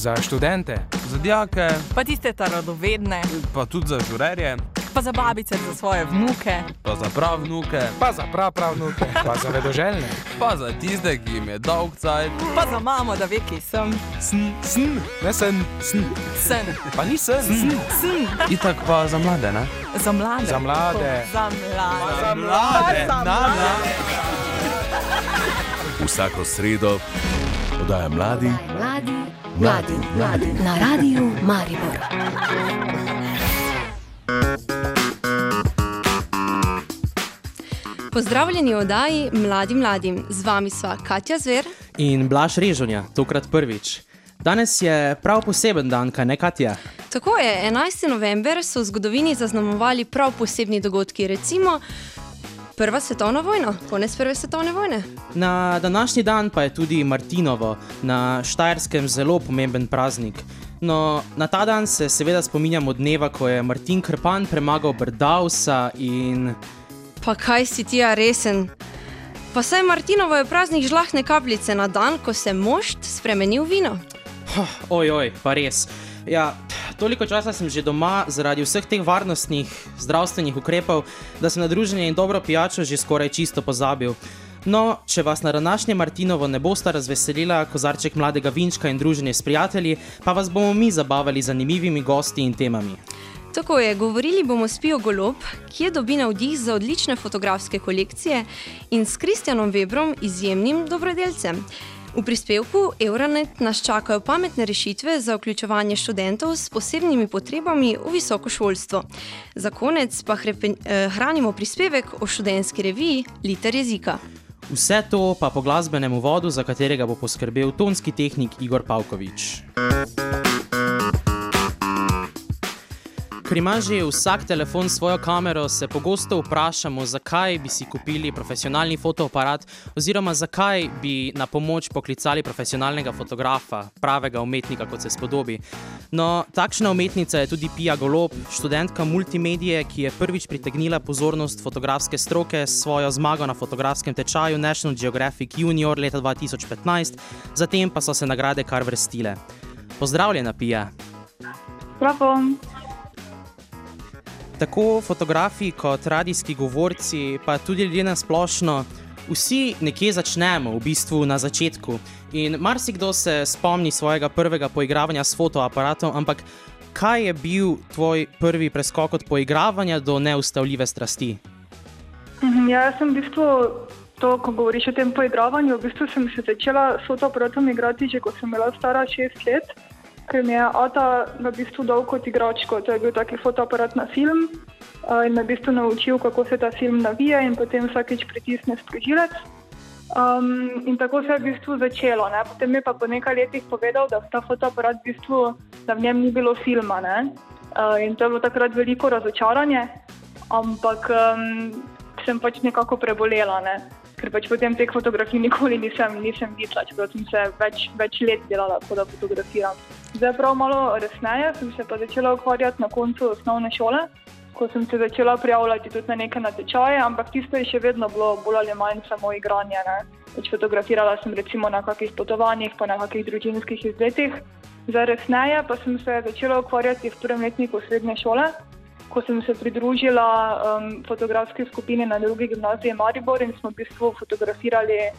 Za študente, za dijake, pa tiste ta radovedne, pa tudi za žurerje, pa za babice, za svoje vnuke, pa za prav vnuke, pa za prav prav vnuke, pa za vedoželjne, pa za tiste, ki jim je dolg cajt, pa za mamo, da ve, ki sem. Sn, sn, ne sen, sn. Sen. Pa ni sen, sn. sn. Itak pa za mlade, ne? Za mlade. Za mlade. Za mlade. Za mlade. Za mlade. Vsako sredo podaja mladi, mladi, mladi, mladi na radiju Maribor. Pozdravljeni v oddaji Mladi mladim. Z vami sva Katja Zver in Blaž Režonja, tokrat prvič. Danes je prav poseben dan, kaj ne Katja? Tako je, 11. november so v zgodovini zaznamovali prav posebni dogodki, recimo Prva svetovna vojna, konec Prve svetovne vojne. Na današnji dan pa je tudi Martinovo, na Štajerskem zelo pomemben praznik. No, na ta dan se seveda spominjamo dneva, ko je Martin Krpan premagal Brdausa in. Pa kaj si ti, a resen? Pa saj Martinovo je praznik žlahne kapljice na dan, ko se mošt spremenil vino. Oj, oj, pa res. Ja, toliko časa sem že doma zaradi vseh teh varnostnih, zdravstvenih ukrepov, da sem na druženje in dobro pijačo že skoraj čisto pozabil. No, če vas na današnje Martinovo ne bosta razveselila kozarček mladega vinčka in druženje s prijatelji, pa vas bomo mi zabavali z zanimivimi gosti in temami. Tako je, govorili bomo s Pijo Golob, ki je dobil navdih za odlične fotografske kolekcije in s Kristjanom Webrom, izjemnim dobrodelcem. V prispevku Euronet nas čakajo pametne rešitve za vključevanje študentov s posebnimi potrebami v visoko šolstvo. Za konec pa hrepen, eh, hranimo prispevek o študentski reviji Liter jezika. Vse to pa po glasbenem uvodu, za katerega bo poskrbel tonski tehnik Igor Pavkovič. Ker ima že vsak telefon svojo kamero, se pogosto vprašamo, zakaj bi si kupili profesionalni fotoaparat, oziroma zakaj bi na pomoč poklicali profesionalnega fotografa, pravega umetnika, kot se spodobi. No, takšna umetnica je tudi Pija Golob, študentka multimedije, ki je prvič pritegnila pozornost fotografske stroke s svojo zmago na fotografskem tečaju National Geographic Junior leta 2015, zatem pa so se nagrade kar vrstile. Pozdravljena, Pija! Bravo! Tako fotografi kot radijski govorci, pa tudi ljudje na splošno, vsi nekje začnemo, v bistvu na začetku. In marsikdo se spomni svojega prvega poigravanja s fotoaparatom, ampak kaj je bil tvoj prvi preskok od poigravanja do neustavljive strasti? Mhm, ja, sem v bistvu. To, ko govoriš o tem poigravanju, v bistvu sem se začela s fotoaparatom igrati že, ko sem bila stara šest let ker mi je Ata v bistvu dal kot igračko. To je bil taki fotoaparat na film in me v bistvu naučil, kako se ta film navija in potem vsakeč pritisne sprožilec. Um, in tako se je v bistvu začelo. Ne? Potem je pa po nekaj letih povedal, da, v bistvu, da v njem ni bilo filma. Uh, in to je bilo takrat veliko razočaranje, ampak um, sem pač nekako prebolela. Ne? Ker pač potem teh fotografij nikoli nisem, nisem videla, čeprav sem se več, več let delala, da fotografiram. Zdaj, prav malo resneje, sem se pa začela ukvarjati na koncu osnovne šole, ko sem se začela prijavljati tudi na neke natečaje, ampak tisto je še vedno bilo bolj ali manj samo igranje. Pač fotografirala sem recimo na kakšnih potovanjih, pa na kakšnih družinskih izletih. Zdaj, resneje pa sem se začela ukvarjati v prvem letniku srednje šole ko sem se pridružila um, fotografski skupini na drugi gimnaziji Maribor in smo v bistvu fotografirali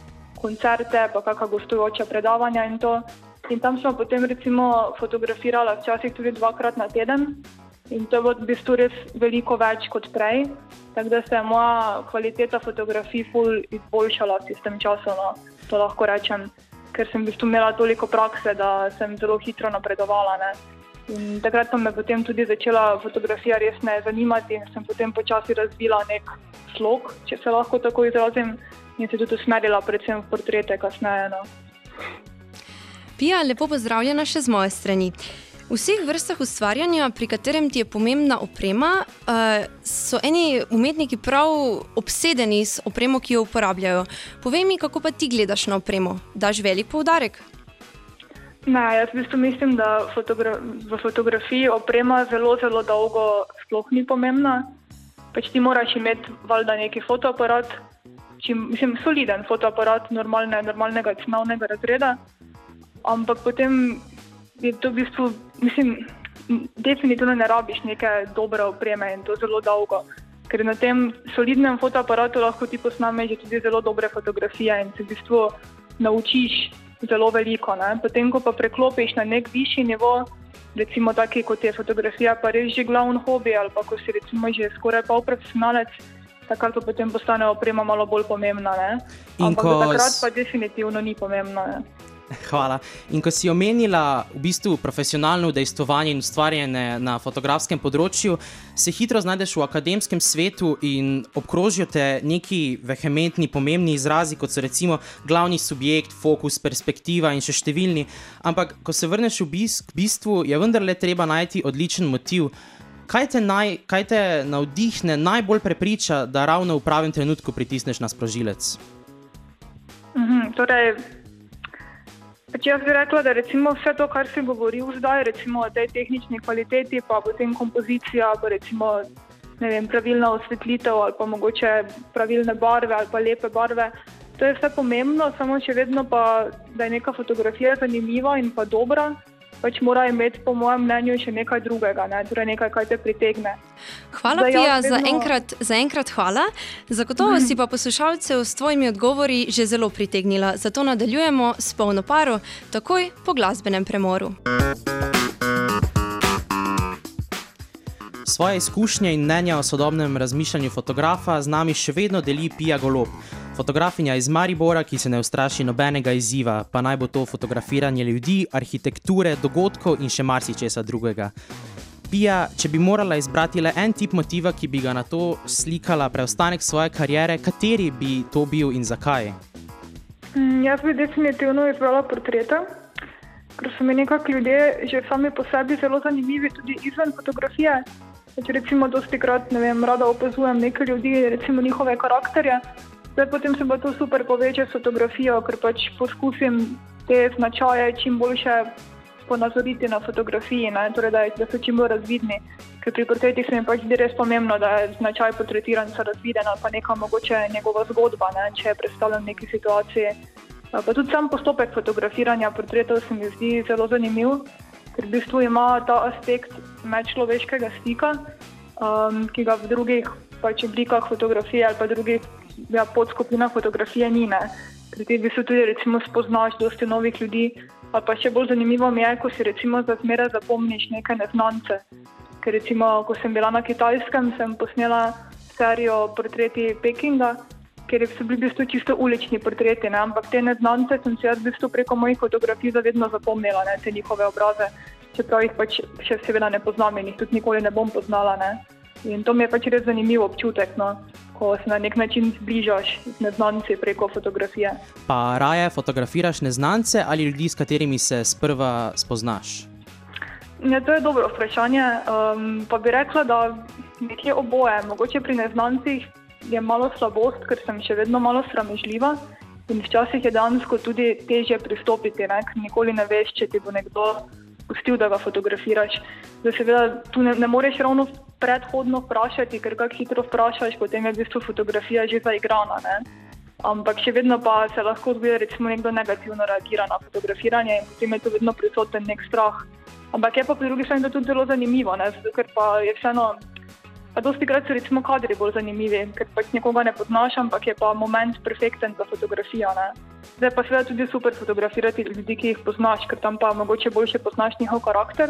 koncerte, pa kakšna gostujoča predavanja in to. In tam smo potem recimo fotografirali včasih tudi dvakrat na teden. In to je v bistvu res veliko več kot prej. Tako da se je moja kvaliteta fotografij ful izboljšala s tem časom, no, to lahko rečem, ker sem v bistvu imela toliko prakse, da sem zelo hitro napredovala. Ne. In takrat me potem tudi začela fotografija res ne zanimati in sem potem počasi razvila nek slog, če se lahko tako izrazim, in se tudi usmerila predvsem v portrete kasneje. No. Pija, lepo pozdravljena še z moje strani. V vseh vrstah ustvarjanja, pri katerem ti je pomembna oprema, eh, so eni umetniki prav obsedeni s opremo, ki jo uporabljajo. Povej mi, kako pa ti gledaš na opremo? Daš velik poudarek? Ne, jaz v bistvu mislim, da fotogra v fotografiji oprema zelo, zelo dolgo sploh ni pomembna. Pač ti moraš imeti valjda neki fotoaparat, čim, mislim, soliden fotoaparat normalne, normalnega cenovnega razreda. Ampak potem je to v bistvu, mislim, definitivno ne rabiš neke dobre opreme in to zelo dolgo. Ker na tem solidnem fotoaparatu lahko ti posnameš tudi zelo dobre fotografije in se v bistvu naučiš zelo veliko. Ne? Potem, ko pa preklopiš na nek višji nivo, recimo taki kot je fotografija, pa res že glavni hobi ali pa ko si recimo že skoraj pol profesionalec, takrat pa potem postane oprema malo bolj pomembna. Ne? Ampak ko takrat pa definitivno ni pomembno. Ne? Hvala. In ko si omenila v bistvu profesionalno udejstvovanje in ustvarjanje na fotografskem področju, se hitro znajdeš v akademskem svetu in obkrožijo te neki vehementni, pomembni izrazi, kot so recimo glavni subjekt, fokus, perspektiva in še številni. Ampak, ko se vrneš v bis- k bistvu, je vendarle treba najti odličen motiv. Kaj te, naj, kaj te navdihne, najbolj prepriča, da ravno v pravem trenutku pritisneš na sprožilec? Mhm, torej, pač jaz bi rekla, da recimo vse to, kar si govoril zdaj, recimo o tej tehnični kvaliteti, pa potem kompozicija, pa recimo vem, pravilna osvetlitev ali pa mogoče pravilne barve ali pa lepe barve. To je vse pomembno, samo še vedno pa, da je neka fotografija zanimiva in pa dobra, pač mora imeti po mojem mnenju še nekaj drugega, ne? torej nekaj, kar te pritegne. Hvala, Zdaj, Pija, za vedno- enkrat, za enkrat hvala. Zagotovo si pa poslušalcev s tvojimi odgovori že zelo pritegnila. Zato nadaljujemo s polno paro, takoj po glasbenem premoru. Svoje izkušnje in mnenja o sodobnem razmišljanju fotografa z nami še vedno deli Pija Golob, fotografinja iz Maribora, ki se ne ustraši nobenega izziva, pa naj bo to fotografiranje ljudi, arhitekture, dogodkov in še marsičesa drugega. Pija, če bi morala izbrati le en tip motiva, ki bi ga na to slikala preostanek svoje kariere, kateri bi to bil in zakaj? Mm, Jaz bi definitivno izbrala portrete, ker so mi nekako ljudje že sami po sebi zelo zanimivi, tudi izven fotografije. Pač recimo, dosti krat vem, rada opazujem nekaj ljudi, recimo njihove karakterje. Zdaj potem se pa to super poveže s fotografijo, ker pač poskusim te značaje čim boljše ponazoriti na fotografiji, torej, da, da so čim bolj razvidni. Ker pri portretih se mi pač zdi res pomembno, da je značaj portretiranca razviden ali pa neka mogoče njegova zgodba, ne? če je predstavljen v neki situaciji. Pa tudi sam postopek fotografiranja portretov se mi zdi zelo zanimiv, ker v bistvu ima ta aspekt medčloveškega stika, um, ki ga v drugih pač oblikah fotografije ali pa drugih ja, podskupinah fotografije ni. Ne. Pri tem v bistvu tudi recimo, spoznaš dosti novih ljudi. Ali pa še bolj zanimivo mi je, ko si recimo za zmeraj zapomniš neke neznance. Ker recimo, ko sem bila na Kitajskem, sem posnela serijo portreti Pekinga, ker so bili v bistvu čisto ulični portreti, ne? ampak te neznance sem si jaz v bistvu preko mojih fotografij zavedno zapomnila, ne? te njihove obraze, čeprav jih pač še seveda ne poznam in jih tudi nikoli ne bom poznala. Ne? In to mi je pač res zanimiv občutek, no? ko se na nek način zbližaš z neznanci preko fotografije. Pa raje fotografiraš neznance ali ljudi, s katerimi se sprva spoznaš? Ja, to je dobro vprašanje. Um, pa bi rekla, da nekje oboje. Mogoče pri neznancih je malo slabost, ker sem še vedno malo sramežljiva in včasih je dejansko tudi težje pristopiti, ne? ker nikoli ne veš, če ti bo nekdo pustil, da ga fotografiraš. Da seveda tu ne, ne moreš ravno predhodno vprašati, ker kak hitro vprašaš, potem je v bistvu fotografija že zaigrana. Ne? Ampak še vedno pa se lahko zgodi, da nekdo negativno reagira na fotografiranje in potem je tu vedno prisoten nek strah. Ampak je pa po drugi strani tudi zelo zanimivo, ne? zato ker pa je vseeno, pa dosti krat so recimo kadri bolj zanimivi, ker pač nekoga ne poznaš, ampak je pa moment perfekten za fotografijo. Ne? Zdaj pa seveda tudi super fotografirati ljudi, ki jih poznaš, ker tam pa mogoče boljše poznaš njihov karakter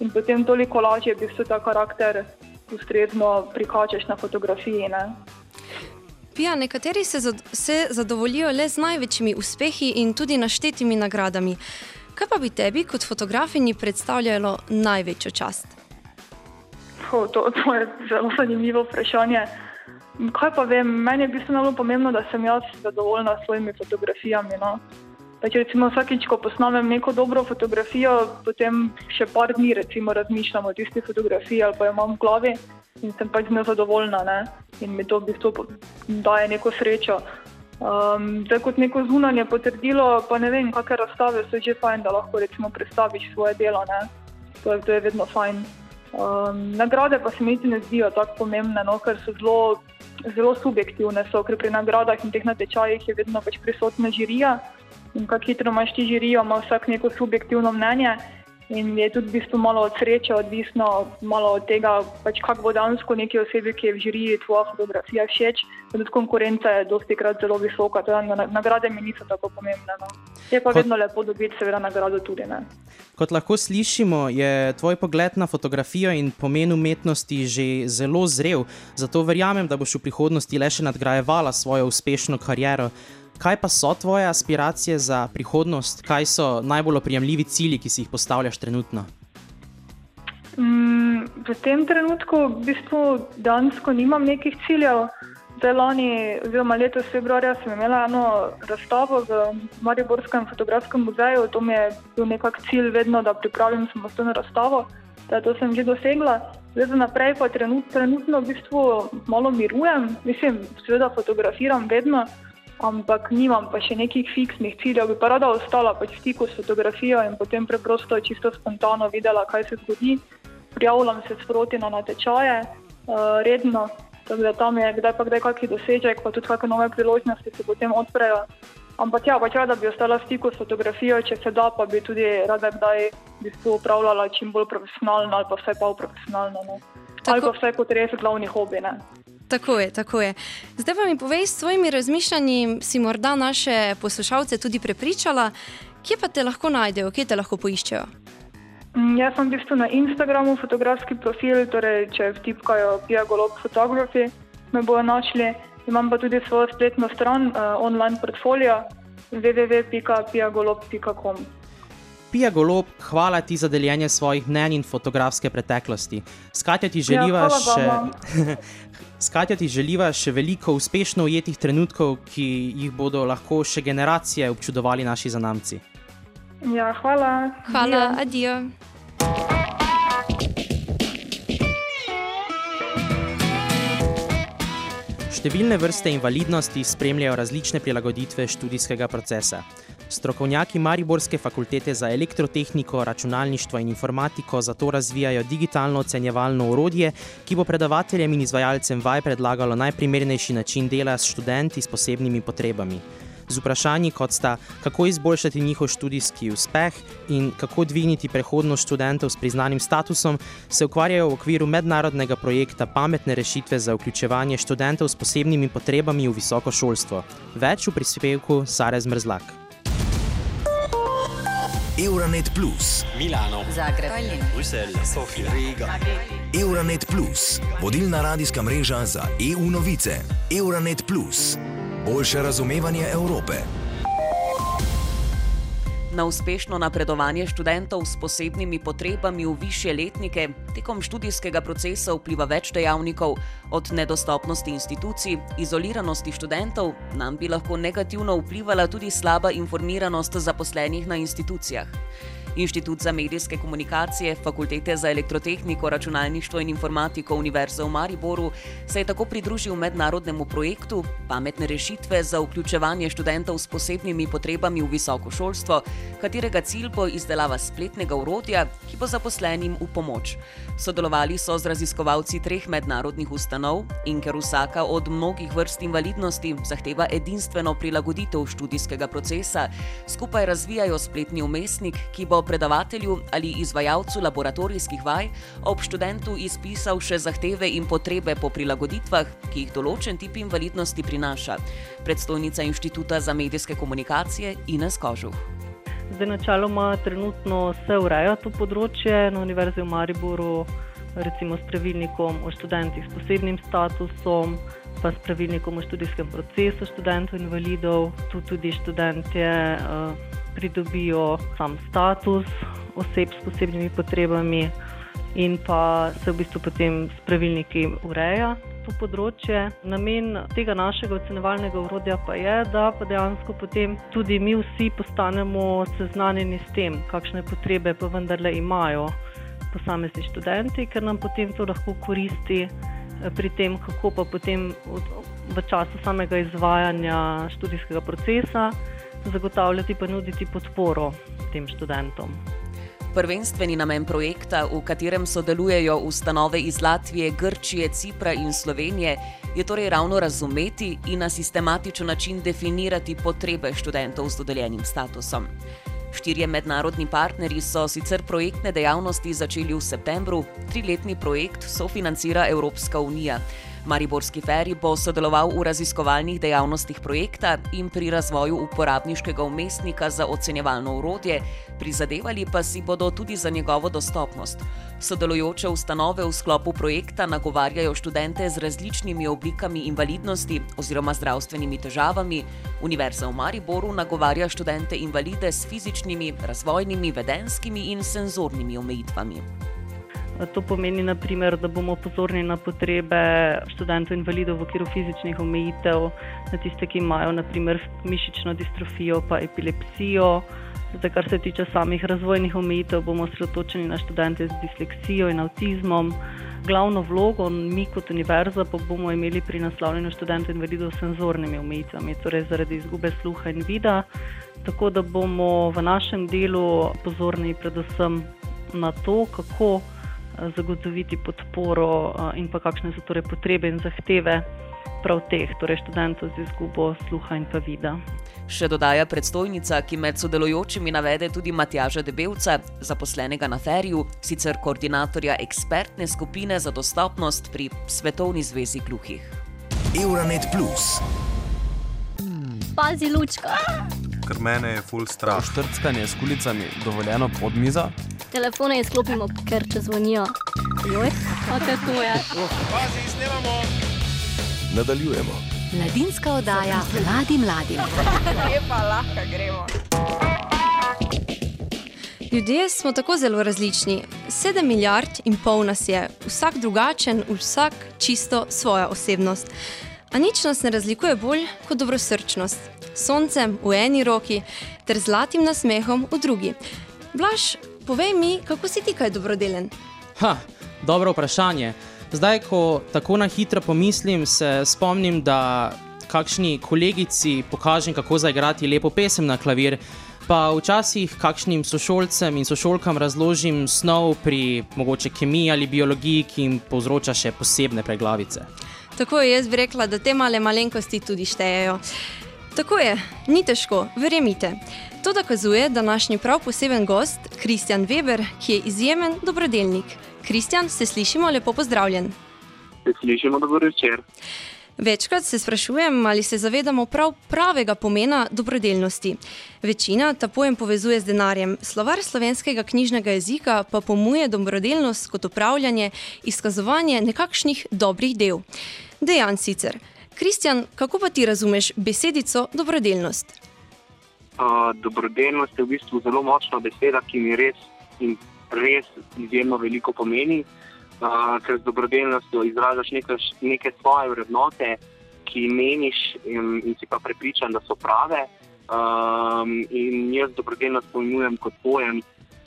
in potem toliko lažje v bistvu ta karakter ustrezno prikačeš na fotografiji. Ne? Pija, nekateri se, zad, se zadovoljijo le z največjimi uspehi in tudi naštetimi nagradami. Kaj pa bi tebi kot fotografinji predstavljalo največjo čast? Ho, to, to je zelo zanimivo vprašanje. Kaj pa vem, meni je najbolj pomembno, da sem jaz zadovoljna s svojimi fotografijami. No. Pač recimo vsakič, ko posnamem neko dobro fotografijo, potem še par dni recimo, razmišljam o tisti fotografiji ali pa jo imam v glavi in sem pač z njo zadovoljna ne. in mi to v bistvu daje neko srečo. Um, zdaj kot neko zunanje potrdilo, pa ne vem, kakšne razstave so že fajn, da lahko recimo predstaviš svoje delo. Ne. To, je, to je vedno fajn. Um, nagrade pa se mi niti ne zdijo tako pomembne, no, ker so zelo, zelo subjektivne. So, ker pri nagradah in teh natečajih je vedno pač prisotna žirija in kako hitro imaš ti žirijo, ima vsak neko subjektivno mnenje. In je tudi v bistvu malo od sreče odvisno, malo od tega, pač kako bo dejansko neki osebi, ki je v žiriji tvoja fotografija všeč. Tudi konkurenca je dosti krat zelo visoka, tudi na- nagrade mi niso tako pomembne. No. Je pa Kot- vedno lepo dobiti, seveda, nagrado tudi. Ne. Kot lahko slišimo, je tvoj pogled na fotografijo in pomen umetnosti že zelo zrel, zato verjamem, da boš v prihodnosti le še nadgrajevala svojo uspešno kariero. Kaj pa so tvoje aspiracije za prihodnost, kaj so najbolj oprijemljivi cilji, ki si jih postavljaš trenutno? Mm, v tem trenutku v bistvu dejansko nimam nekih ciljev. Zdaj lani, oziroma letos februarja, sem imela eno razstavo v Mariborskem fotografskem muzeju. To mi je bil nekak cilj vedno, da pripravim samostojno razstavo. Da to sem že dosegla. Zdaj za naprej pa trenut, trenutno v bistvu malo mirujem. Mislim, seveda fotografiram vedno, ampak nimam pa še nekih fiksnih ciljev. Bi pa rada ostala pač v stiku s fotografijo in potem preprosto čisto spontano videla, kaj se zgodi. Prijavljam se sproti na natečaje uh, redno, tako da tam je kdaj pa kdaj kakšen dosežek, pa tudi kakšne nove priložnosti se potem odprejo. Ampak ja, pač rada bi ostala v stiku s fotografijo, če se da, pa bi tudi rada kdaj v bistvu upravljala čim bolj profesionalno ali pa vsaj pol profesionalno. No. Ali Tako- pa vsaj kot res glavni hobi. Ne. Tako je, tako je. Zdaj pa mi povej, s svojimi razmišljanji si morda naše poslušalce tudi prepričala, kje pa te lahko najdejo, kje te lahko poiščejo. Mm, Jaz sem v bistvu na Instagramu fotografski profil, torej če vtipkajo Pia Golob Photography, me bodo našli. Imam pa tudi svojo spletno stran, uh, online portfolio www.piagolob.com. Pija Golob, hvala ti za deljenje svojih mnenj in fotografske preteklosti. S Katjo ti želiva Ja, še. vama. S Katjo ti želiva še veliko uspešno ujetih trenutkov, ki jih bodo lahko še generacije občudovali naši zanamci. Ja, hvala. Hvala, adijo. Številne vrste invalidnosti spremljajo različne prilagoditve študijskega procesa. Strokovnjaki Mariborske fakultete za elektrotehniko, računalništvo in informatiko zato razvijajo digitalno ocenjevalno orodje, ki bo predavateljem in izvajalcem vaj predlagalo najprimernejši način dela s študenti s posebnimi potrebami. Z vprašanji kot sta, kako izboljšati njihov študijski uspeh in kako dvigniti prehodnost študentov s priznanim statusom, se ukvarjajo v okviru mednarodnega projekta Pametne rešitve za vključevanje študentov s posebnimi potrebami v visoko šolstvo. Več v prispevku Sare Zmrzlak. Euronet Plus, Zagreb. Euronet Plus, vodilna radijska mreža za EU novice. Euronet Plus, boljše razumevanje Evrope. Na uspešno napredovanje študentov s posebnimi potrebami v više letnike tekom študijskega procesa vpliva več dejavnikov, od nedostopnosti institucij, izoliranosti študentov, nam bi lahko negativno vplivala tudi slaba informiranost zaposlenih na institucijah. Inštitut za medijske komunikacije Fakultete za elektrotehniko, računalništvo in informatiko Univerze v Mariboru se je tako pridružil mednarodnemu projektu Pametne rešitve za vključevanje študentov s posebnimi potrebami v visoko šolstvo, katerega cilj bo izdelava spletnega urodja, ki bo zaposlenim v pomoč. Sodelovali so z raziskovalci treh mednarodnih ustanov in ker vsaka od mnogih vrst invalidnosti zahteva edinstveno prilagoditev študijskega procesa, skupaj razvijajo spletni umestnik, ki bo predavatelju ali izvajalcu laboratorijskih vaj ob študentu izpisal še zahteve in potrebe po prilagoditvah, ki jih določen tip invalidnosti prinaša. Predstojnica Inštituta za medijske komunikacije Ines Kožuh. Zdaj, načeloma, trenutno se ureja to področje na Univerzi v Mariboru, recimo s pravilnikom o študentih s posebnim statusom, pa s pravilnikom o študijskem procesu študentov invalidov. Tu tudi študentje uh, pridobijo sam status oseb s posebnimi potrebami, in pa se v bistvu potem s pravilniki ureja to področje. Namen tega našega ocenevalnega urodja pa je, da pa dejansko potem tudi mi vsi postanemo seznanjeni s tem, kakšne potrebe pa vendarle imajo posamezni študenti, ker nam potem to lahko koristi eh, pri tem, kako pa potem v- v času samega izvajanja študijskega procesa zagotavljati pa nuditi podporo tem študentom. Prvenstveni namen projekta, v katerem sodelujejo ustanove iz Latvije, Grčije, Cipra in Slovenije, je torej ravno razumeti in na sistematičen način definirati potrebe študentov z dodeljenim statusom. Štirje mednarodni partnerji so sicer projektne dejavnosti začeli v septembru, triletni projekt sofinancira Evropska unija. Mariborski feri bo sodeloval v raziskovalnih dejavnostih projekta in pri razvoju uporabniškega umestnika za ocenjevalno urodje, prizadevali pa si bodo tudi za njegovo dostopnost. Sodelujoče ustanove v sklopu projekta nagovarjajo študente z različnimi oblikami invalidnosti oziroma zdravstvenimi težavami. Univerza v Mariboru nagovarja študente invalide s fizičnimi, razvojnimi, vedenskimi in senzornimi omejitvami. To pomeni, naprimer, da bomo pozorni na potrebe študentov invalidov v okviru fizičnih omejitev, na tiste, ki imajo naprimer, mišično distrofijo pa epilepsijo. Zdaj, kar se tiče samih razvojnih omejitev, bomo osredotočeni na študente z disleksijo in avtizmom. Glavno vlogo mi kot univerza pa bomo imeli pri naslavljanju študentov invalidov s senzornimi omejitvami, torej zaradi izgube sluha in vida. Tako da bomo v našem delu pozorni predvsem na to, kako zagotoviti podporo in pa kakšne so torej potrebe in zahteve prav teh, torej študentov z izgubo sluha in pa vida. Še dodaja predstojnica, ki med sodelujočimi navede tudi Matjaža Debevca, zaposlenega na Feriju, sicer koordinatorja ekspertne skupine za dostopnost pri Svetovni zvezi gluhih. Euronet Plus. Pazi, lučka. Ker mene je full strah. Štrckanje s kulicami dovoljeno pod mizo? Telefone izklopimo, ker če zvonijo. Joj, pa te to je. Pazi, snemamo. Nadaljujemo. Mladinska oddaja mladim mladim. Lepa, lahko gremo. Ljudje smo tako zelo različni. Sedem milijard in pol nas je, vsak drugačen, vsak čisto svoja osebnost. A nič nas ne razlikuje bolj kot dobrosrčnost. Soncem v eni roki ter zlatim nasmehom v drugi. Blaž, povej mi, kako si ti kaj dobrodelen? Ha, dobro vprašanje. Zdaj, ko tako na hitro pomislim, se spomnim, da kakšni kolegici pokažem, kako zaigrati lepo pesem na klavir, pa včasih kakšnim sošolcem in sošolkam razložim snov pri mogoče kemiji ali biologiji, ki jim povzroča še posebne preglavice. Tako je, jaz bi rekla, da te male malenkosti tudi štejejo. Tako je, ni težko, verjemite. To dokazuje današnji prav poseben gost, Kristjan Weber, ki je izjemen dobrodelnik. Kristjan, se slišimo, lepo pozdravljen. Se slišimo, dobro večer. Večkrat se sprašujem, ali se zavedamo prav pravega pomena dobrodelnosti. Večina ta pojem povezuje z denarjem, slovar slovenskega knjižnega jezika pa pomuje dobrodelnost kot upravljanje, izkazovanje nekakšnih dobrih del. Dejan sicer. Kristjan, kako pa ti razumeš besedico dobrodelnost? Uh, dobrodelnost je v bistvu zelo močna beseda, ki mi res in res izjemno veliko pomeni, uh, ker z dobrodelnostjo izražaš neke, neke svoje vrednote, ki meniš in, in si pa prepričan, da so prave. Um, in jaz dobrodelnost pojmujem kot pojem,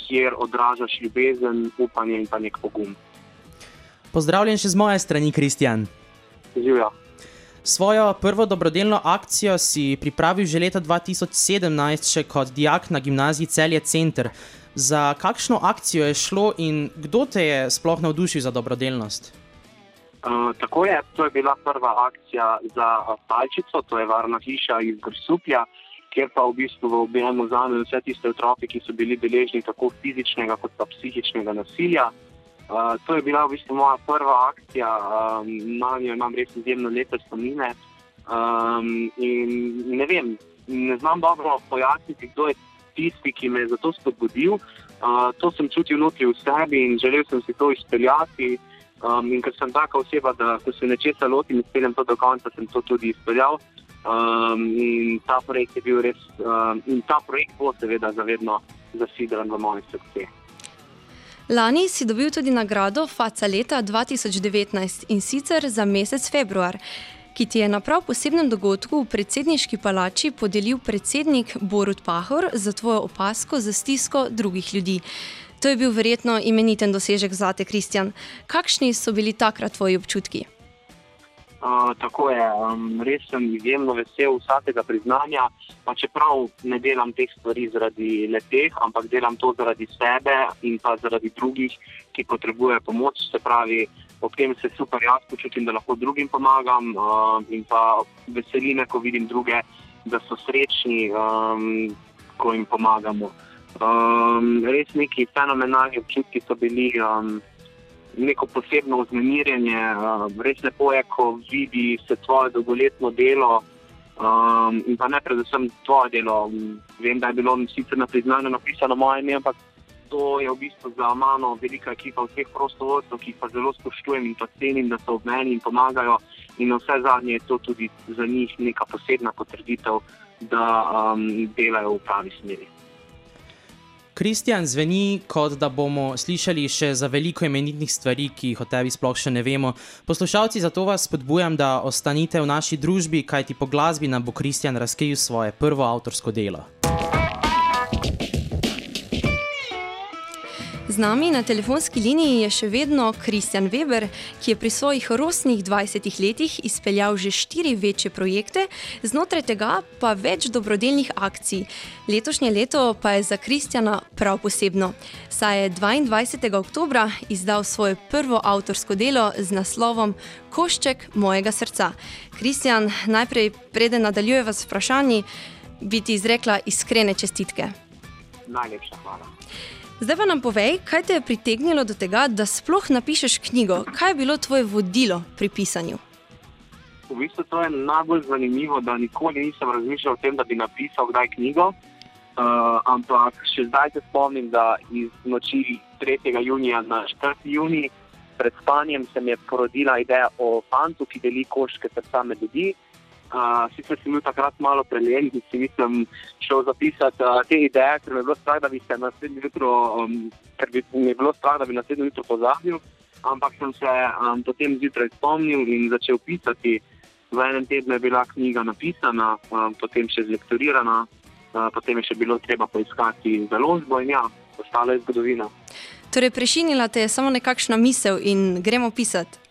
kjer odražaš ljubezen, upanje in pa nek pogum. Pozdravljen še z moje strani, Kristjan. Živijo. Svojo prvo dobrodelno akcijo si pripravil že leta 2017, še kot dijak na gimnaziji Celje Center. Za kakšno akcijo je šlo in kdo te je sploh navdušil za dobrodelnost? Uh, tako je, to je bila prva akcija za Palčico, to je varna hiša iz Grsuplja, kjer pa v bistvu v objemu zamejo vse tiste otroke, ki so bili deležni tako fizičnega kot pa psihičnega nasilja. Uh, to je bila v bistvu moja prva akcija, um, na njo imam res izjemno lepe spomine. Um, ne vem, ne znam dobro pojasniti, kdo je tisti, ki me je za to spodbudil. Uh, to sem čutil notri v sebi in želel sem si to izpeljati. Um, in ker sem taka oseba, da ko se nečesa lotim in speljem to do konca, sem to tudi izpeljal. Um, in ta projekt je bil res, um, in ta projekt bo seveda zavedno zasidran v moje srce. Lani si dobil tudi nagrado Faca leta 2019 in sicer za mesec februar, ki ti je na prav posebnem dogodku v predsedniški palači podelil predsednik Borut Pahor za tvojo opasko za stisko drugih ljudi. To je bil verjetno imeniten dosežek zate, Kristjan. Kakšni so bili takrat tvoji občutki? Uh, tako je, um, res sem izjemno vesel vsakega priznanja. Pa čeprav ne delam teh stvari zaradi leteh, ampak delam to zaradi sebe in pa zaradi drugih, ki potrebujejo pomoč. Se pravi, ob tem se super jaz počutim, da lahko drugim pomagam uh, in pa veseli me, ko vidim druge, da so srečni, um, ko jim pomagamo. Um, res neki fenomenalni občutki so bili. Um, Neko posebno vznemirjenje, uh, res lepo je, ko vidiš svoje dolgoletno delo um, in pa ne predvsem tvoje delo. Vem, da je bilo sicer na priznanju napisano moje ime, ampak to je v bistvu za mano velika ekipa vseh prostovoljcev, ki jih pa zelo spoštujem in pa cenim, da so ob meni in pomagajo. In na vse zadnje je to tudi za njih neka posebna potrditev, da um, delajo v pravi smeri. Kristjan, zveni kot da bomo slišali še za veliko imenitnih stvari, ki jih o tebi sploh še ne vemo. Poslušalci, zato vas spodbujam, da ostanite v naši družbi, kajti po glasbi nam bo Kristjan razkril svoje prvo avtorsko delo. Z nami na telefonski liniji je še vedno Kristjan Weber, ki je pri svojih rosnih 20 letih izpeljal že štiri večje projekte, znotraj tega pa več dobrodelnih akcij. Letošnje leto pa je za Kristjana prav posebno, saj je 22. oktober izdal svoje prvo avtorsko delo z naslovom Košček mojega srca. Kristjan, najprej, preden nadaljujeva s vprašanji, bi ti izrekla iskrene čestitke. Najlepša hvala. Zdaj pa nam povej, kaj te je pritegnilo do tega, da sploh napišeš knjigo. Kaj je bilo tvoje vodilo pri pisanju? V bistvu to je najbolj zanimivo, da nikoli nisem razmišljal o tem, da bi napisal kdaj knjigo. Uh, ampak še zdaj se spomnim, da iz noči 3. junija na 4. juni pred spanjem se mi je porodila ideja o fantu, ki deli koške srca med ljudi. Uh, sicer sem bil takrat malo preljen in si nisem šel zapisati uh, te ideje, ker mi je bilo strah, da bi se naslednji jutro, um, ker bi mi bilo strah, da bi naslednji jutro pozabil. Ampak sem se um, potem zjutraj spomnil in začel pisati. V enem tednu je bila knjiga napisana, um, potem še zlektorirana, uh, potem je še bilo treba poiskati založbo in ja, ostala je zgodovina. Torej, prešinila te je samo nekakšna misel in gremo pisati.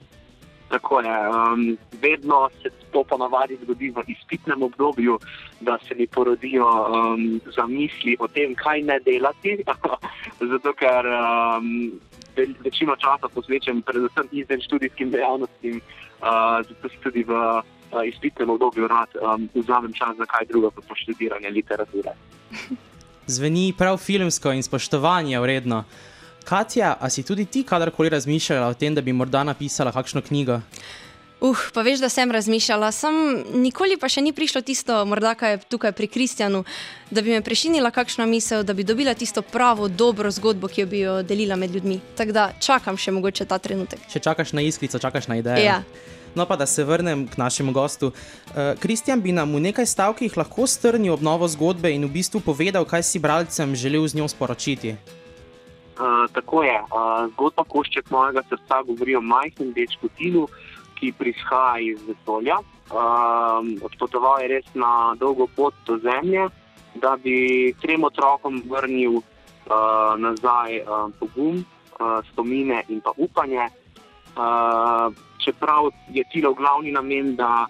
Tako je. Um, vedno se to ponavadi zgodi v izpitnem obdobju, da se mi porodijo um, zamisli o tem, kaj ne delati. Zato, ker um, večino časa posvečam predvsem izven študijskim dejavnostim, uh, zato si tudi v uh, izpitnem obdobju rad um, vzamem čas za kaj drugo, kot študiranje literature. Zveni prav filmsko in spoštovanje vredno. Katja, a si tudi ti kadarkoli razmišljala o tem, da bi morda napisala kakšno knjigo? Uh, pa veš, da sem razmišljala, sem nikoli pa še ni prišlo tisto, morda kaj je tukaj pri Kristjanu, da bi me prešinila kakšna misel, da bi dobila tisto pravo, dobro zgodbo, ki jo bi jo delila med ljudmi. Tako da čakam še mogoče ta trenutek. Še čakaš na iskrico, čakaš na idejo. Ja. No, pa da se vrnem k našemu gostu. Kristjan uh, bi nam v nekaj stavkih lahko strnil obnovo zgodbe in v bistvu povedal, kaj si bralcem želel z njo sporočiti. Uh, tako je. Uh, zgodba Košček mojega srca govori o majhnem dečku Tinu, ki prihaja iz vesolja. Uh, odpotoval je res na dolgo pot do Zemlje, da bi trem otrokom vrnil uh, nazaj uh, pogum, uh, spomine in pa upanje. Uh, čeprav je Tilo glavni namen, da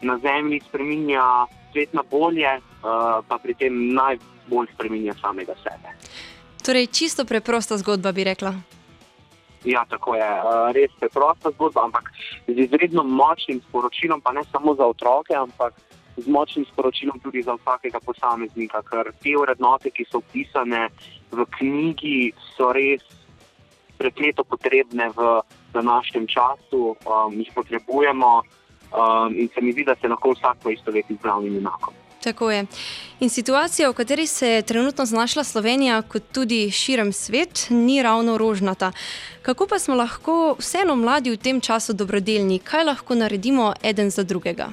na Zemlji spremenja svet na bolje, uh, pa pri tem najbolj spremenja samega sebe. Torej, čisto preprosta zgodba, bi rekla. Ja, tako je. Res preprosta zgodba, ampak z izredno močnim sporočilom, pa ne samo za otroke, ampak z močnim sporočilom tudi za vsakega posameznika. Ker te vrednote, ki so opisane v knjigi, so res prekleto potrebne v današnjem času, um, jih potrebujemo um, in se mi zdi, da se lahko vsak poistoveti z glavnim junakom. Tako je. In situacija, v kateri se je trenutno znašla Slovenija, kot tudi širem svet, ni ravno rožnata. Kako pa smo lahko vseeno mladi v tem času dobrodelni, kaj lahko naredimo eden za drugega?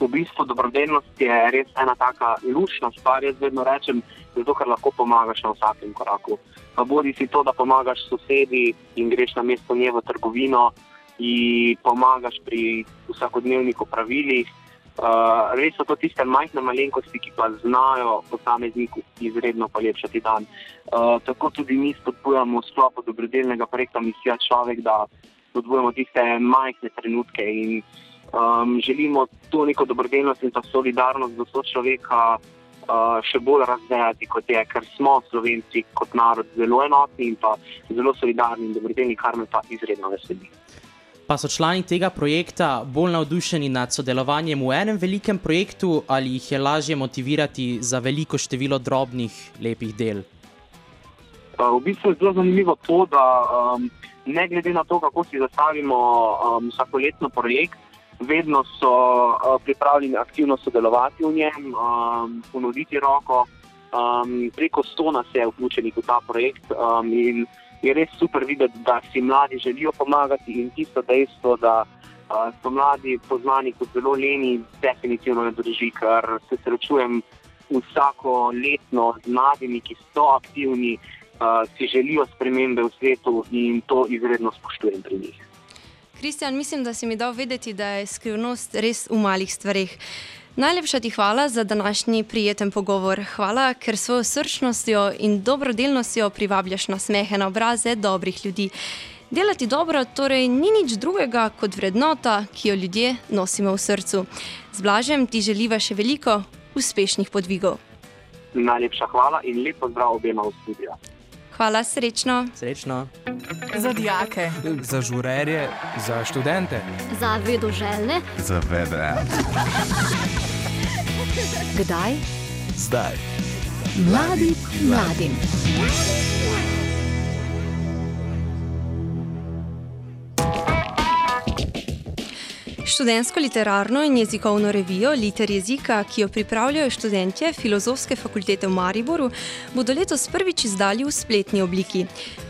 V bistvu dobrodelnost je res ena taka lušna stvar. Jaz vedno rečem, zato ker lahko pomagaš na vsakem koraku. Pa bodi si to, da pomagaš sosedi in greš na mesto nje v trgovino in pomagaš pri vsakodnevnih opravilih. Uh, res so to tiste majhne malenkosti, ki pa znajo posamezniku izredno polepšati dan. Uh, tako tudi mi spodbujamo v sklopu dobrodelnega projekta Misija Človek, da spodbujamo tiste majhne trenutke in um, želimo to neko dobrodelnost in pa solidarnost do sočloveka uh, še bolj razvijati, kot je, ker smo Slovenci kot narod zelo enotni in pa zelo solidarni in dobrodelni, kar me pa izredno veseli. Pa so člani tega projekta bolj navdušeni nad sodelovanjem v enem velikem projektu ali jih je lažje motivirati za veliko število drobnih, lepih del? V bistvu je zelo zanimivo to, da um, ne glede na to, kako si zastavimo um, vsakoletno projekt, vedno so uh, pripravljeni aktivno sodelovati v njem, um, ponuditi roko. Um, preko sto nas je vključenih v ta projekt um, in je res super videti, da si mladi želijo pomagati in tisto dejstvo, da uh, so mladi poznani kot zelo leni, definitivno ne drži, ker se srečujem vsako letno z mladimi, ki so aktivni, uh, si želijo spremembe v svetu in to izredno spoštujem pri njih. Kristjan, mislim, da si mi dal vedeti, da je skrivnost res v malih stvarih. Najlepša ti hvala za današnji prijeten pogovor. Hvala, ker svojo srčnostjo in dobrodelnostjo privabljaš na smehe na obraze dobrih ljudi. Delati dobro torej ni nič drugega kot vrednota, ki jo ljudje nosimo v srcu. Z blažem ti želiva še veliko uspešnih podvigov. Najlepša hvala in lepo zdrav obema v studiu. Hvala, srečno. Srečno. Za dijake, Za žurerje, za študente. Za vedoželjne, Za vede. Kdaj? Zdaj. Mladi mladim. Študentsko literarno in jezikovno revijo Liter jezika, ki jo pripravljajo študentje Filozofske fakultete v Mariboru, bodo letos prvič izdali v spletni obliki.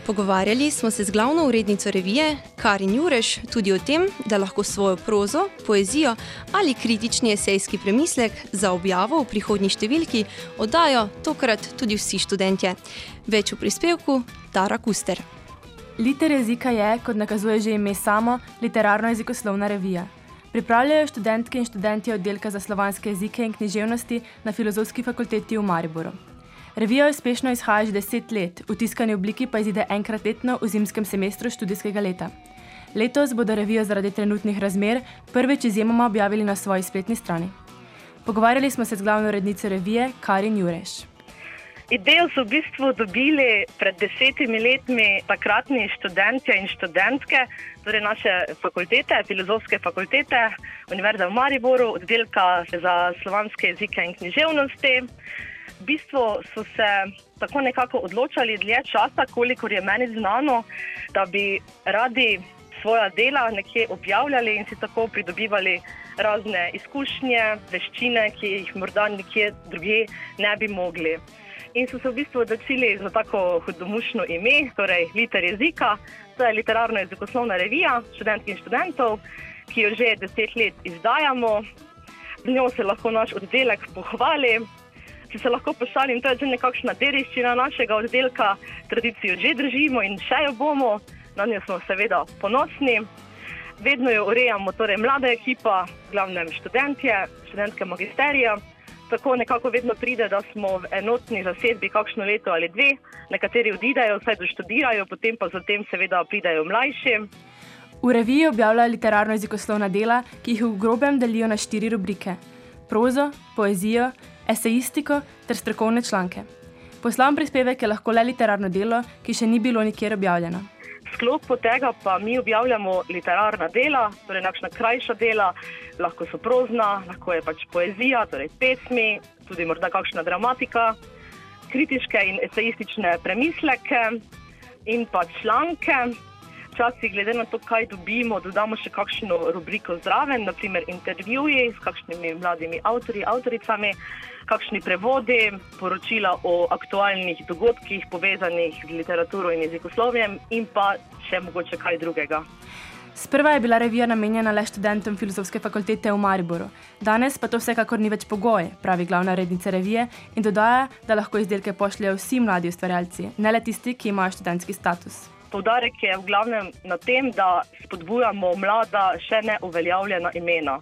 Pogovarjali smo se z glavno urednico revije, Karin Jureš, tudi o tem, da lahko svojo prozo, poezijo ali kritični esejski premislek za objavo v prihodnji številki oddajo tokrat tudi vsi študentje. Več v prispevku Tara Kuster. Liter jezika je, kot nakazuje že ime samo, literarno-jezikoslovna revija. Pripravljajo študentke in študenti oddelka za slovanske jezike in književnosti na Filozofski fakulteti v Mariboru. Revija uspešno izhaja že deset let, v tiskani obliki pa izide enkrat letno v zimskem semestru študijskega leta. Letos bodo revijo zaradi trenutnih razmer prvič izjemoma objavili na svoji spletni strani. Pogovarjali smo se z glavno urednico revije Karin Jureš. Idejo so v bistvu dobili pred desetimi letmi takratni študentje in študentke, torej naše fakultete, filozofske fakultete, Univerze v Mariboru, oddelka za slovanske jezike in književnosti. V bistvu so se tako nekako odločali dlje časa, kolikor je meni znano, da bi radi svoja dela nekje objavljali in si tako pridobivali razne izkušnje, veščine, ki jih morda nekje drugje ne bi mogli in so se v bistvu odločili za tako hudomušno ime, torej Liter jezika. To je literarno jezikoslovna revija študentk in študentov, ki jo že deset let izdajamo. Z njo se lahko naš oddelek pohvali. Če se lahko pošalim, to je že nekakšna dediščina našega oddelka, tradicijo že držimo in še jo bomo, na njo smo seveda ponosni. Vedno jo urejamo, torej mlada ekipa, glavnem študentje, študentke magisterija tako nekako vedno pride, da smo v enotni zasedbi kakšno leto ali dve, nekateri odidejo, vsaj doštudirajo, potem pa zatem seveda pridajo mlajši. V reviji objavljajo literarno-jezikoslovna dela, ki jih v grobem delijo na štiri rubrike: prozo, poezijo, esejistiko ter strokovne članke. Poslovni prispevek je lahko le literarno delo, ki še ni bilo nikjer objavljeno. Sklop tega pa mi objavljamo literarna dela, torej nekakšna krajša dela, lahko so prozna, lahko je pač poezija, torej pesmi, tudi morda kakšna dramatika, kritiške in esejistične premisleke in pa članke. Včasih, glede na to, kaj dobimo, dodamo še kakšno rubriko zraven, naprimer intervjuji s kakšnimi mladimi avtorji, avtoricami, kakšni prevodi, poročila o aktualnih dogodkih povezanih z literaturo in jezikoslovjem in pa še mogoče kaj drugega. Sprva je bila revija namenjena le študentom Filozofske fakultete v Mariboru, danes pa to vsekakor ni več pogoj, pravi glavna rednica revije in dodaja, da lahko izdelke pošljajo vsi mladi ustvarjalci, ne le tisti, ki imajo študentski status. Poudarek je v glavnem na tem, da spodbujamo mlada, še ne uveljavljena imena.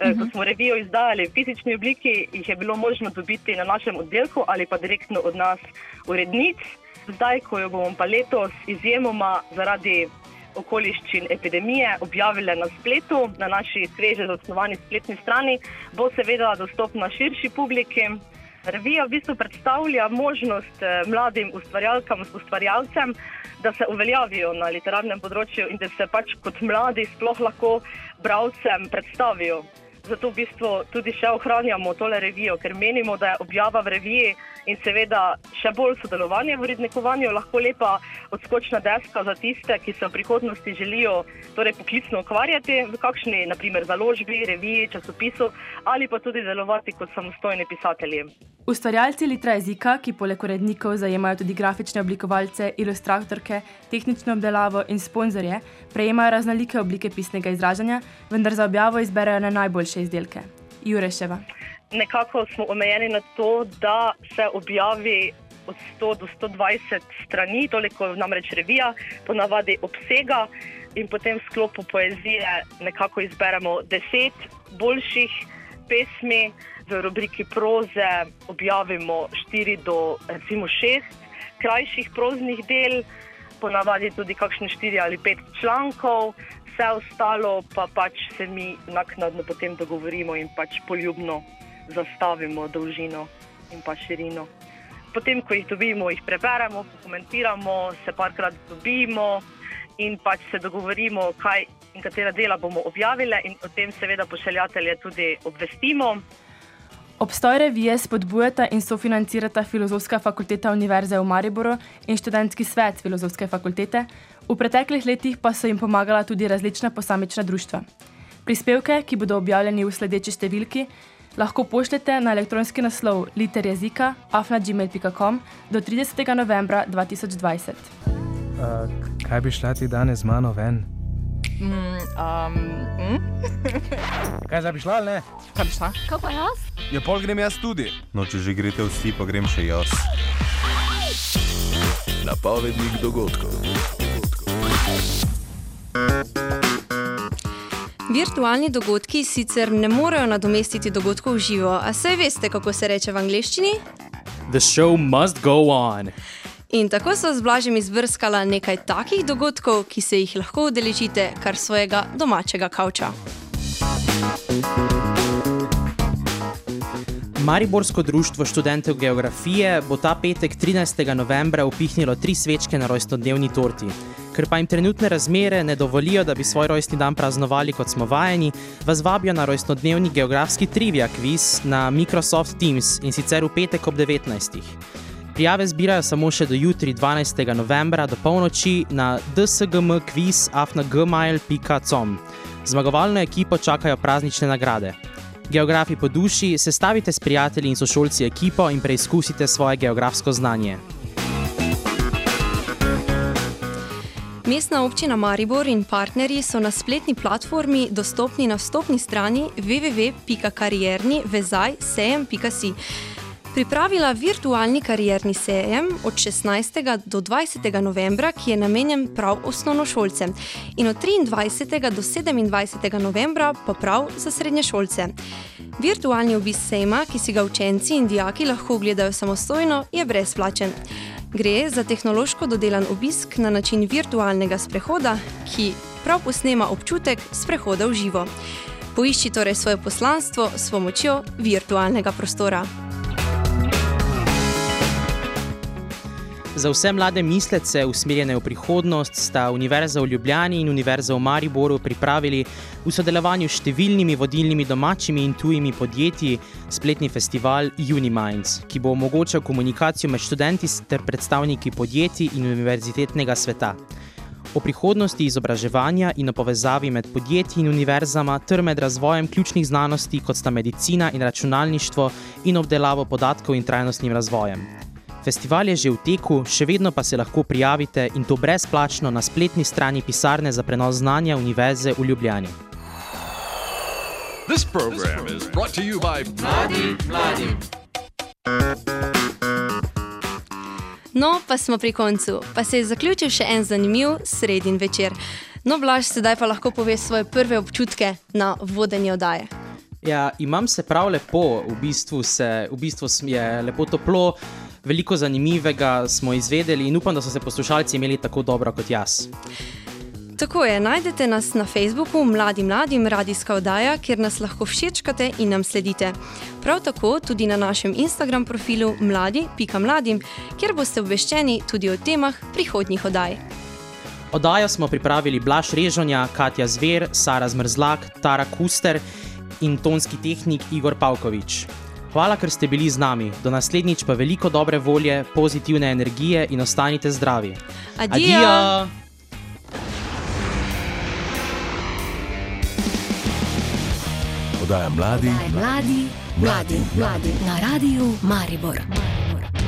E, Ko smo revijo izdajali v fizični obliki, jih je bilo možno dobiti na našem oddelku ali pa direktno od nas, urednic. Zdaj, ko jo bomo pa letos izjemoma zaradi okoliščin epidemije objavili na spletu, na naši sveže zasnovani spletni strani, bo seveda dostopna širši publiki. Revija v bistvu predstavlja možnost eh, mladim ustvarjalkam, ustvarjalcem, da se uveljavijo na literarnem področju in da se pač kot mladi sploh lahko bralcem predstavijo. Zato v bistvu tudi še ohranjamo tole revijo, ker menimo, da je objava v reviji in seveda še bolj sodelovanje v urednikovanju lahko lepa odskočna deska za tiste, ki se v prihodnosti želijo torej poklicno ukvarjati v kakšni, naprimer, založbi, reviji, časopisu ali pa tudi delovati kot samostojni pisatelji. Ustvarjalci litra jezika, ki poleg urednikov zajemajo tudi grafične oblikovalce, ilustratorke, tehnično obdelavo in sponzorje, prejemajo raznolike oblike pisnega izražanja, vendar za objavo izberejo na najboljše izdelke. Jureševa. Nekako smo omejeni na to, da se objavi od 100 do 120 strani, toliko namreč revija, ponavadi obsega in potem v sklopu poezije nekako izberemo 10 boljših pesmi v rubriki proze objavimo 4 do recimo 6 krajših proznih del, ponavadi tudi kakšne 4 ali 5 člankov, vse ostalo pa pač se mi naknadno potem dogovorimo in pač poljubno zastavimo dolžino in pa širino. Potem, ko jih dobimo, jih preberemo, pokomentiramo, se parkrat dobimo in pač se dogovorimo, kaj in katera dela bomo objavili, in o tem seveda pošiljatelje tudi obvestimo. Obstoj revije spodbujata in sofinancirata Filozofska fakulteta Univerze v Mariboru in študentski svet Filozofske fakultete, v preteklih letih pa so jim pomagala tudi različna posamična društva. Prispevke, ki bodo objavljeni v sledeči številki, lahko pošljete na elektronski naslov literjezika afna.gmail.com do 30. novembra 2020. Uh, kaj bi šla ti danes z mano ven? Mm, um, mm? Kaj zdaj bi šla ne? Kaj bi šla? Kaj pa jaz? Ja, pol grem jaz tudi. No, če že greste vsi, pa grem še jaz. Napovednik dogodkov. Virtualni dogodki sicer ne morejo nadomestiti dogodkov v živo, a saj veste, kako se reče v angleščini? The show must go on. In tako so z Blažem izbrskala nekaj takih dogodkov, ki se jih lahko udeležite kar svojega domačega kavča. Mariborsko društvo študentov geografije bo ta petek 13. novembra upihnilo tri svečke na rojstnodnevni torti. Ker pa jim trenutne razmere ne dovolijo, da bi svoj rojstni dan praznovali kot smo vajeni, vas vabijo na rojstnodnevni geografski trivia quiz na Microsoft Teams in sicer v petek ob 19. Prijave zbirajo samo še do jutri 12. novembra do polnoči na dsgmquiz.afnagmail.com. Zmagovalno ekipo čakajo praznične nagrade. Geografi po duši, sestavite s prijatelji in sošolci ekipo in preizkusite svoje geografsko znanje. Mestna občina Maribor in partnerji so na spletni platformi dostopni na vstopni strani www.karierni-vezaj-sejem.si. Pripravila virtualni karierni sejem od 16. do 20. novembra, ki je namenjen prav osnovnošolcem, in od 23. do 27. novembra pa prav za srednješolce. Virtualni obisk sejma, ki si ga učenci in dijaki lahko ogledajo samostojno, je brezplačen. Gre za tehnološko dodelan obisk na način virtualnega sprehoda, ki prav posnema občutek sprehoda v živo. Poišči torej svoje poslanstvo s pomočjo virtualnega prostora. Za vse mlade mislece, usmerjene v prihodnost, sta Univerza v Ljubljani in Univerza v Mariboru pripravili v sodelovanju s številnimi vodilnimi domačimi in tujimi podjetji spletni festival Uniminds, ki bo omogočal komunikacijo med študenti ter predstavniki podjetij in univerzitetnega sveta. O prihodnosti izobraževanja in o povezavi med podjetji in univerzama ter med razvojem ključnih znanosti, kot sta medicina in računalništvo, in obdelavo podatkov in trajnostnim razvojem. Festival je že v teku, še vedno pa se lahko prijavite in to brezplačno na spletni strani pisarne za prenos znanja Univerze v Ljubljani. This program is brought to you by Mladi, mladi. No, pa smo pri koncu, pa se je zaključil še en zanimiv sredin večer. No, Blaž, sedaj pa lahko poveš svoje prve občutke na vodenje oddaje. Ja, imam se prav lepo, v bistvu, se, v bistvu je lepo toplo, veliko zanimivega smo izvedeli in upam, da so se poslušalci imeli tako dobro kot jaz. Tako je, najdete nas na Facebooku Mladi Mladim Radijska oddaja, kjer nas lahko všečkate in nam sledite. Prav tako tudi na našem Instagram profilu mladi.mladim, kjer boste obveščeni tudi o temah prihodnjih oddaj. Oddajo smo pripravili Blaž Režonja, Katja Zver, Sara Zmrzlak, Tara Kuster in tonski tehnik Igor Pavkovič. Hvala, ker ste bili z nami. Do naslednjič pa veliko dobre volje, pozitivne energije in ostanite zdravi. Adijo! Adijo! Podaja mladi, Mladi, mladi, mladi, na radiju Maribor. Maribor.